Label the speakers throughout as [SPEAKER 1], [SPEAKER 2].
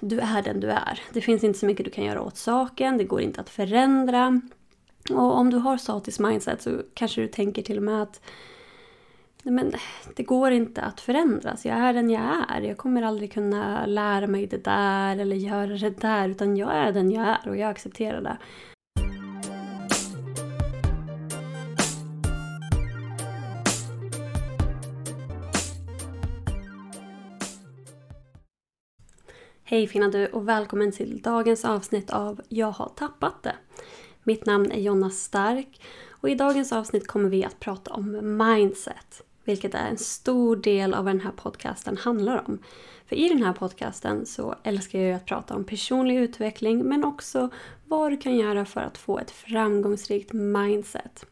[SPEAKER 1] du är den du är. Det finns inte så mycket du kan göra åt saken, det går inte att förändra. Och om du har statisk mindset så kanske du tänker till och med att men det går inte att förändras. Jag är den jag är. Jag kommer aldrig kunna lära mig det där eller göra det där. Utan jag är den jag är och jag accepterar det. Hej fina du och välkommen till dagens avsnitt av Jag har tappat det. Mitt namn är Jonna Stark och i dagens avsnitt kommer vi att prata om mindset. Vilket är en stor del av vad den här podcasten handlar om. För i den här podcasten så älskar jag att prata om personlig utveckling men också vad du kan göra för att få ett framgångsrikt mindset.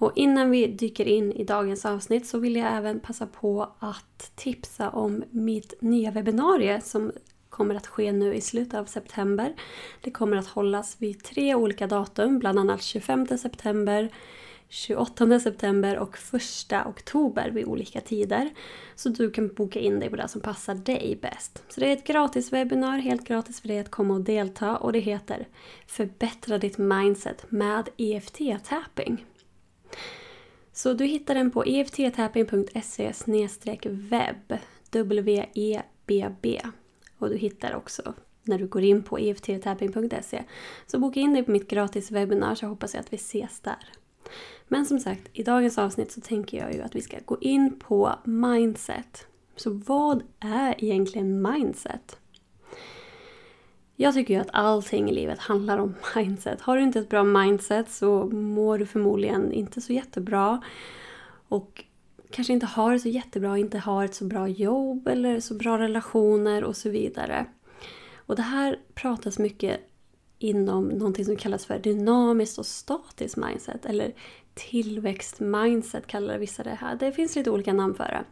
[SPEAKER 1] Och innan vi dyker in i dagens avsnitt så vill jag även passa på att tipsa om mitt nya webbinarie som kommer att ske nu i slutet av september. Det kommer att hållas vid tre olika datum, bland annat 25 september, 28 september och 1 oktober vid olika tider. Så du kan boka in dig på det som passar dig bäst. Så det är ett gratis webbinar, helt gratis för dig att komma och delta och det heter Förbättra ditt mindset med EFT-tapping. Så du hittar den på efttapping.se webb, W-E-B-B. Och du hittar också när du går in på efttapping.se. Så boka in dig på mitt gratis webbinar så hoppas jag att vi ses där. Men som sagt, i dagens avsnitt så tänker jag ju att vi ska gå in på mindset. Så vad är egentligen mindset? Jag tycker ju att allting i livet handlar om mindset. Har du inte ett bra mindset så mår du förmodligen inte så jättebra. Och kanske inte har det så jättebra, inte har ett så bra jobb eller så bra relationer och så vidare. Och det här pratas mycket inom någonting som kallas för dynamiskt och statiskt mindset eller tillväxtmindset kallar vissa det här. Det finns lite olika namn för det.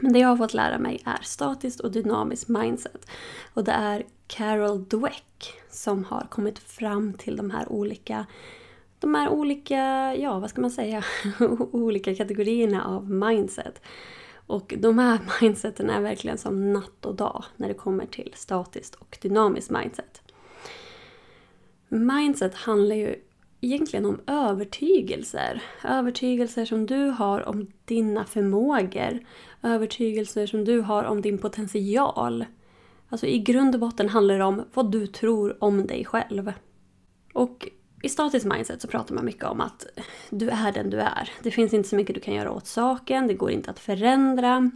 [SPEAKER 1] Men det jag har fått lära mig är statiskt och dynamiskt mindset. Och det är Carol Dweck som har kommit fram till de här olika de här olika, ja vad ska man säga, olika kategorierna av mindset. Och de här mindseten är verkligen som natt och dag när det kommer till statiskt och dynamiskt mindset. Mindset handlar ju egentligen om övertygelser. Övertygelser som du har om dina förmågor. Övertygelser som du har om din potential. Alltså i grund och botten handlar det om vad du tror om dig själv. Och i statiskt mindset så pratar man mycket om att du är den du är. Det finns inte så mycket du kan göra åt saken, det går inte att förändra.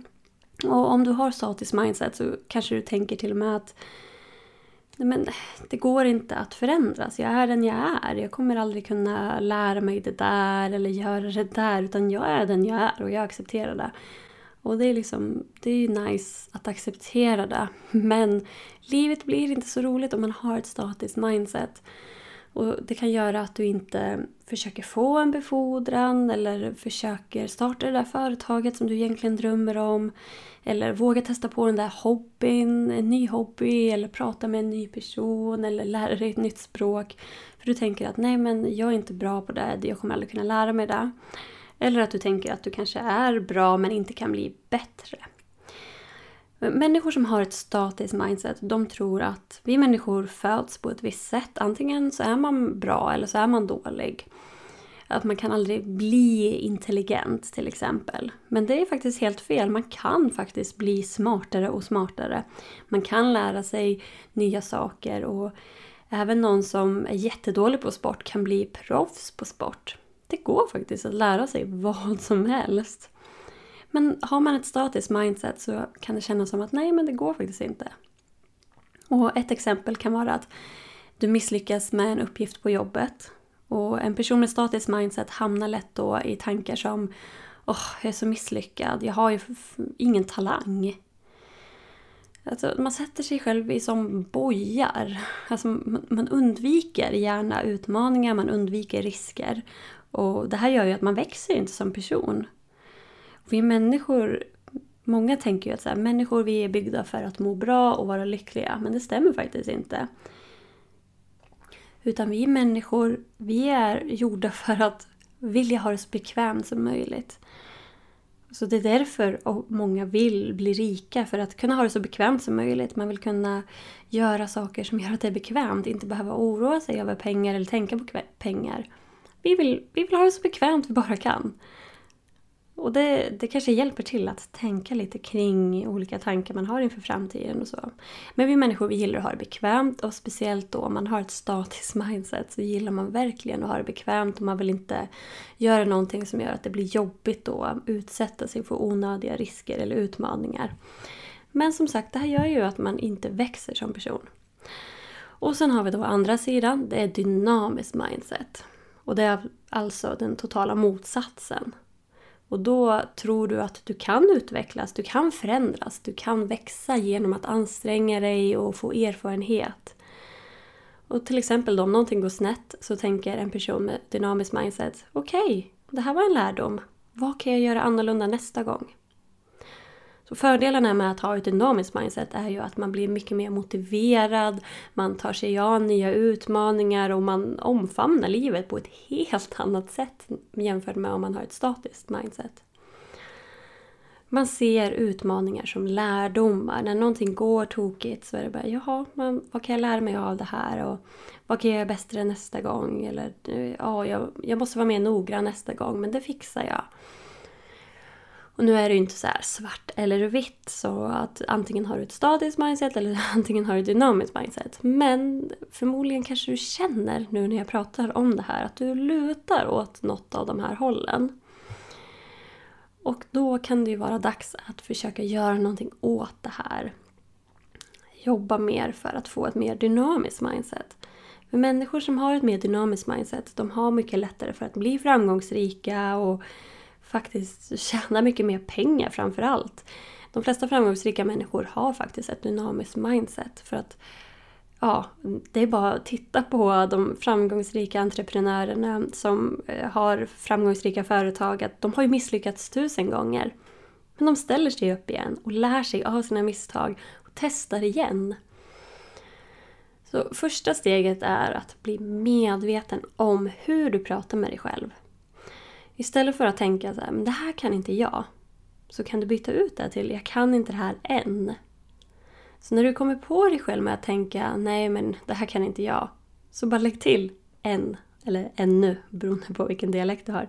[SPEAKER 1] Och om du har statiskt mindset så kanske du tänker till och med att men det går inte att förändras. Jag är den jag är. Jag kommer aldrig kunna lära mig det där eller göra det där. Utan jag är den jag är och jag accepterar det. Och det är, liksom, det är ju nice att acceptera det. Men livet blir inte så roligt om man har ett statiskt mindset. Och Det kan göra att du inte försöker få en befordran eller försöker starta det där företaget som du egentligen drömmer om. Eller våga testa på den där hobbyn, en ny hobby eller prata med en ny person eller lära dig ett nytt språk. För du tänker att nej men jag är inte bra på det, jag kommer aldrig kunna lära mig det. Eller att du tänker att du kanske är bra men inte kan bli bättre. Människor som har ett statiskt mindset, de tror att vi människor föds på ett visst sätt. Antingen så är man bra eller så är man dålig. Att man kan aldrig bli intelligent till exempel. Men det är faktiskt helt fel. Man kan faktiskt bli smartare och smartare. Man kan lära sig nya saker och även någon som är jättedålig på sport kan bli proffs på sport. Det går faktiskt att lära sig vad som helst. Men har man ett statiskt mindset så kan det kännas som att nej, men det går faktiskt inte. Och ett exempel kan vara att du misslyckas med en uppgift på jobbet. Och en person med statiskt mindset hamnar lätt då i tankar som Åh, oh, jag är så misslyckad, jag har ju ingen talang. Alltså, man sätter sig själv i som bojar. Alltså, man undviker gärna utmaningar, man undviker risker. Och det här gör ju att man växer inte som person. Vi människor, många tänker ju att så här, människor vi är byggda för att må bra och vara lyckliga, men det stämmer faktiskt inte. Utan vi människor, vi är gjorda för att vilja ha det så bekvämt som möjligt. Så det är därför många vill bli rika, för att kunna ha det så bekvämt som möjligt. Man vill kunna göra saker som gör att det är bekvämt, inte behöva oroa sig över pengar eller tänka på pengar. Vi vill, vi vill ha det så bekvämt vi bara kan. Och det, det kanske hjälper till att tänka lite kring olika tankar man har inför framtiden och så. Men vi människor vi gillar att ha det bekvämt och speciellt då om man har ett statiskt mindset så gillar man verkligen att ha det bekvämt och man vill inte göra någonting som gör att det blir jobbigt då, utsätta sig för onödiga risker eller utmaningar. Men som sagt, det här gör ju att man inte växer som person. Och sen har vi då andra sidan, det är dynamiskt mindset. Och det är alltså den totala motsatsen. Och då tror du att du kan utvecklas, du kan förändras, du kan växa genom att anstränga dig och få erfarenhet. Och till exempel då, om någonting går snett så tänker en person med dynamiskt mindset okej, okay, det här var en lärdom. Vad kan jag göra annorlunda nästa gång? Så fördelarna med att ha ett dynamiskt mindset är ju att man blir mycket mer motiverad, man tar sig an nya utmaningar och man omfamnar livet på ett helt annat sätt jämfört med om man har ett statiskt mindset. Man ser utmaningar som lärdomar. När någonting går tokigt så är det bara jaha, man, vad kan jag lära mig av det här? Och vad kan jag göra bättre nästa gång? Eller ja, jag, jag måste vara mer noggrann nästa gång, men det fixar jag. Och nu är det ju inte så svart eller vitt så att antingen har du ett statiskt mindset eller antingen har du ett dynamiskt mindset. Men förmodligen kanske du känner nu när jag pratar om det här att du lutar åt något av de här hållen. Och då kan det ju vara dags att försöka göra någonting åt det här. Jobba mer för att få ett mer dynamiskt mindset. För människor som har ett mer dynamiskt mindset, de har mycket lättare för att bli framgångsrika och faktiskt tjäna mycket mer pengar framför allt. De flesta framgångsrika människor har faktiskt ett dynamiskt mindset. För att ja, det är bara att titta på de framgångsrika entreprenörerna som eh, har framgångsrika företag. Att de har ju misslyckats tusen gånger. Men de ställer sig upp igen och lär sig av sina misstag och testar igen. Så första steget är att bli medveten om hur du pratar med dig själv. Istället för att tänka så här, men det här kan inte jag. Så kan du byta ut det till, jag kan inte det här än. Så när du kommer på dig själv med att tänka, nej men det här kan inte jag. Så bara lägg till än, eller ännu, beroende på vilken dialekt du har.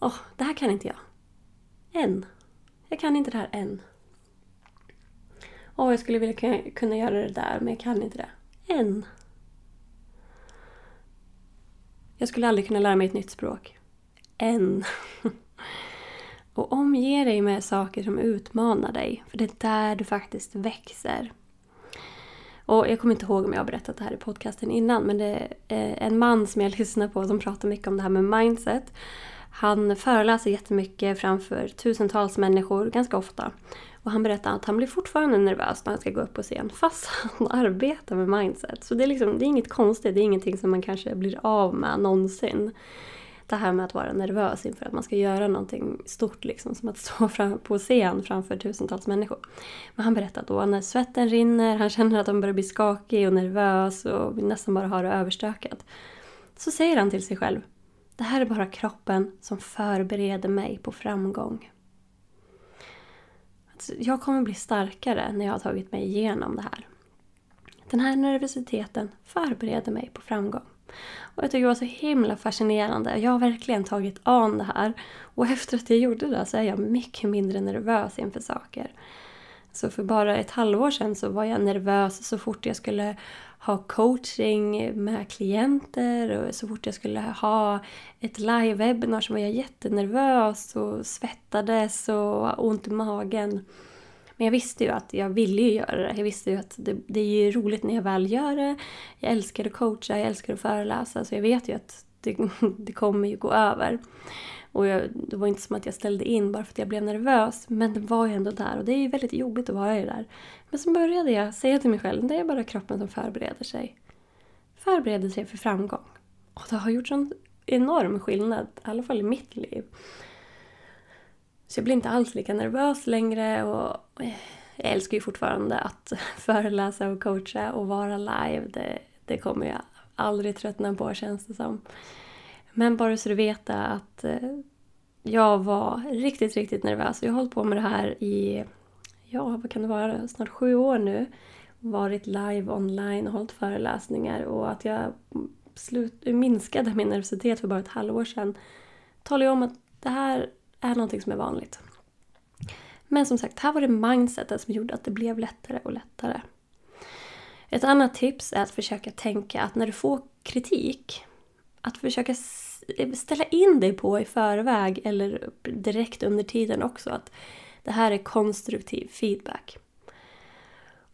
[SPEAKER 1] Åh, oh, det här kan inte jag. Än. Jag kan inte det här än. Åh, oh, jag skulle vilja kunna göra det där, men jag kan inte det. Än. Jag skulle aldrig kunna lära mig ett nytt språk. Än. Och omge dig med saker som utmanar dig, för det är där du faktiskt växer. Och jag kommer inte ihåg om jag har berättat det här i podcasten innan, men det är en man som jag lyssnar på som pratar mycket om det här med mindset. Han föreläser jättemycket framför tusentals människor, ganska ofta. Och han berättar att han blir fortfarande nervös när han ska gå upp på scen fast han arbetar med mindset. Så det är, liksom, det är inget konstigt, det är ingenting som man kanske blir av med någonsin. Det här med att vara nervös inför att man ska göra någonting stort, liksom, som att stå fram, på scen framför tusentals människor. Men han berättar då när svetten rinner, han känner att han börjar bli skakig och nervös och nästan bara har det överstökat. Så säger han till sig själv, det här är bara kroppen som förbereder mig på framgång Alltså, jag kommer bli starkare när jag har tagit mig igenom det här. Den här nervositeten förbereder mig på framgång. Och jag tycker det var så himla fascinerande. Jag har verkligen tagit an det här. Och efter att jag gjorde det så är jag mycket mindre nervös inför saker. Så för bara ett halvår sedan så var jag nervös så fort jag skulle ha coaching med klienter och så fort jag skulle ha ett live-webinar så var jag jättenervös och svettades och ont i magen. Men jag visste ju att jag ville ju göra det. Jag visste ju att det, det är roligt när jag väl gör det. Jag älskar att coacha, jag älskar att föreläsa så jag vet ju att det, det kommer ju gå över. Och jag, det var inte som att jag ställde in bara för att jag blev nervös. Men det var ju ändå där och det är ju väldigt jobbigt att vara i det där. Men så började jag säga till mig själv, det är bara kroppen som förbereder sig. Förbereder sig för framgång. Och det har gjort sån enorm skillnad, i alla fall i mitt liv. Så jag blir inte alls lika nervös längre och jag älskar ju fortfarande att föreläsa och coacha och vara live. Det, det kommer jag aldrig tröttna på känns det som. Men bara så du vet att eh, jag var riktigt, riktigt nervös. Jag har hållit på med det här i, ja vad kan det vara, snart sju år nu. Varit live online och hållit föreläsningar och att jag slut, minskade min nervositet för bara ett halvår sedan talar ju om att det här är någonting som är vanligt. Men som sagt, här var det mindsetet som gjorde att det blev lättare och lättare. Ett annat tips är att försöka tänka att när du får kritik, att försöka ställa in dig på i förväg eller direkt under tiden också att det här är konstruktiv feedback.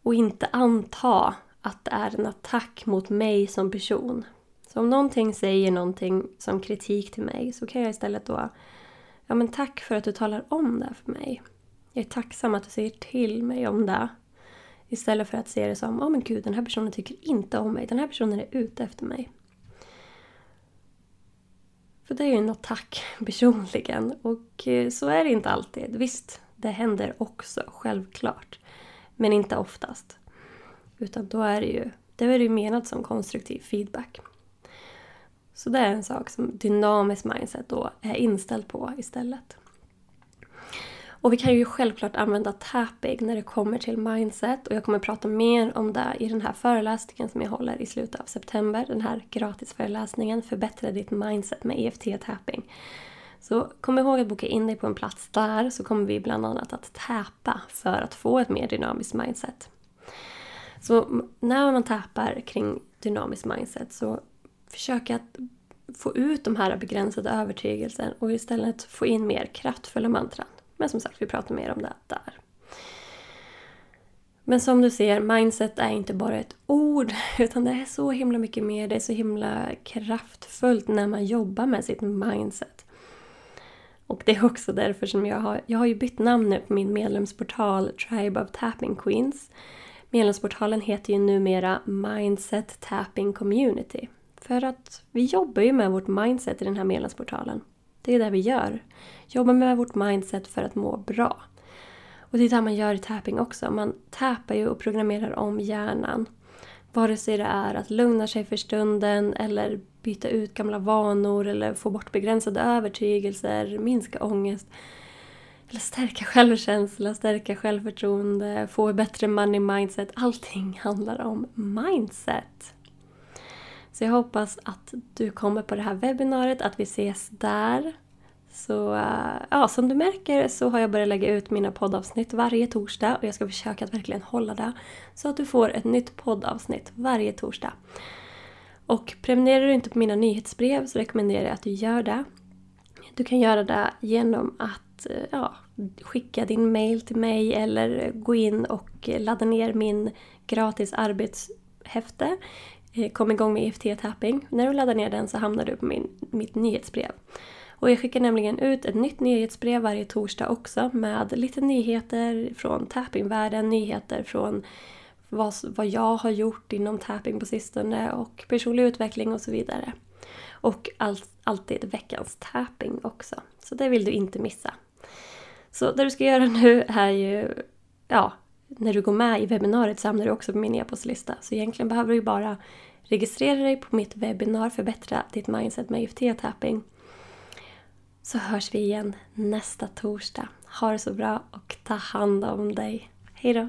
[SPEAKER 1] Och inte anta att det är en attack mot mig som person. Så om någonting säger någonting som kritik till mig så kan jag istället då Ja men tack för att du talar om det för mig. Jag är tacksam att du säger till mig om det. Istället för att se det som, ja oh, men gud den här personen tycker inte om mig. Den här personen är ute efter mig. För det är ju en attack personligen. Och eh, så är det inte alltid. Visst, det händer också, självklart. Men inte oftast. Utan då är det ju, det är det ju menat som konstruktiv feedback. Så det är en sak som dynamiskt mindset då är inställd på istället. Och vi kan ju självklart använda tapping när det kommer till mindset och jag kommer prata mer om det i den här föreläsningen som jag håller i slutet av september. Den här gratisföreläsningen Förbättra ditt mindset med EFT tapping. Så kom ihåg att boka in dig på en plats där så kommer vi bland annat att täpa för att få ett mer dynamiskt mindset. Så när man tappar kring dynamiskt mindset så försök att få ut de här begränsade övertygelserna och istället få in mer kraftfulla mantran. Men som sagt, vi pratar mer om det där. Men som du ser, mindset är inte bara ett ord, utan det är så himla mycket mer. Det är så himla kraftfullt när man jobbar med sitt mindset. Och det är också därför som jag har, jag har ju bytt namn nu på min medlemsportal Tribe of Tapping Queens. Medlemsportalen heter ju numera Mindset Tapping Community. För att vi jobbar ju med vårt mindset i den här medlemsportalen. Det är det vi gör. Jobba med vårt mindset för att må bra. Och det är det man gör i tapping också. Man tappar ju och programmerar om hjärnan. Vare sig det är att lugna sig för stunden eller byta ut gamla vanor eller få bort begränsade övertygelser, minska ångest. Eller stärka självkänsla, stärka självförtroende, få bättre money mindset. Allting handlar om mindset. Så jag hoppas att du kommer på det här webbinariet, att vi ses där. Så uh, ja, som du märker så har jag börjat lägga ut mina poddavsnitt varje torsdag och jag ska försöka att verkligen hålla det. Så att du får ett nytt poddavsnitt varje torsdag. Och prenumererar du inte på mina nyhetsbrev så rekommenderar jag att du gör det. Du kan göra det genom att uh, ja, skicka din mail till mig eller gå in och ladda ner min gratis arbetshäfte eh, kom igång med EFT-tapping. När du laddar ner den så hamnar du på min, mitt nyhetsbrev. Och jag skickar nämligen ut ett nytt nyhetsbrev varje torsdag också med lite nyheter från tappingvärlden, nyheter från vad, vad jag har gjort inom tapping på sistone och personlig utveckling och så vidare. Och all, alltid veckans tapping också. Så det vill du inte missa. Så det du ska göra nu är ju, ja, när du går med i webbinariet så hamnar du också på min e-postlista. Så egentligen behöver du ju bara registrera dig på mitt webbinar Förbättra ditt mindset med IFT-tapping. Så hörs vi igen nästa torsdag. Ha det så bra och ta hand om dig. Hejdå!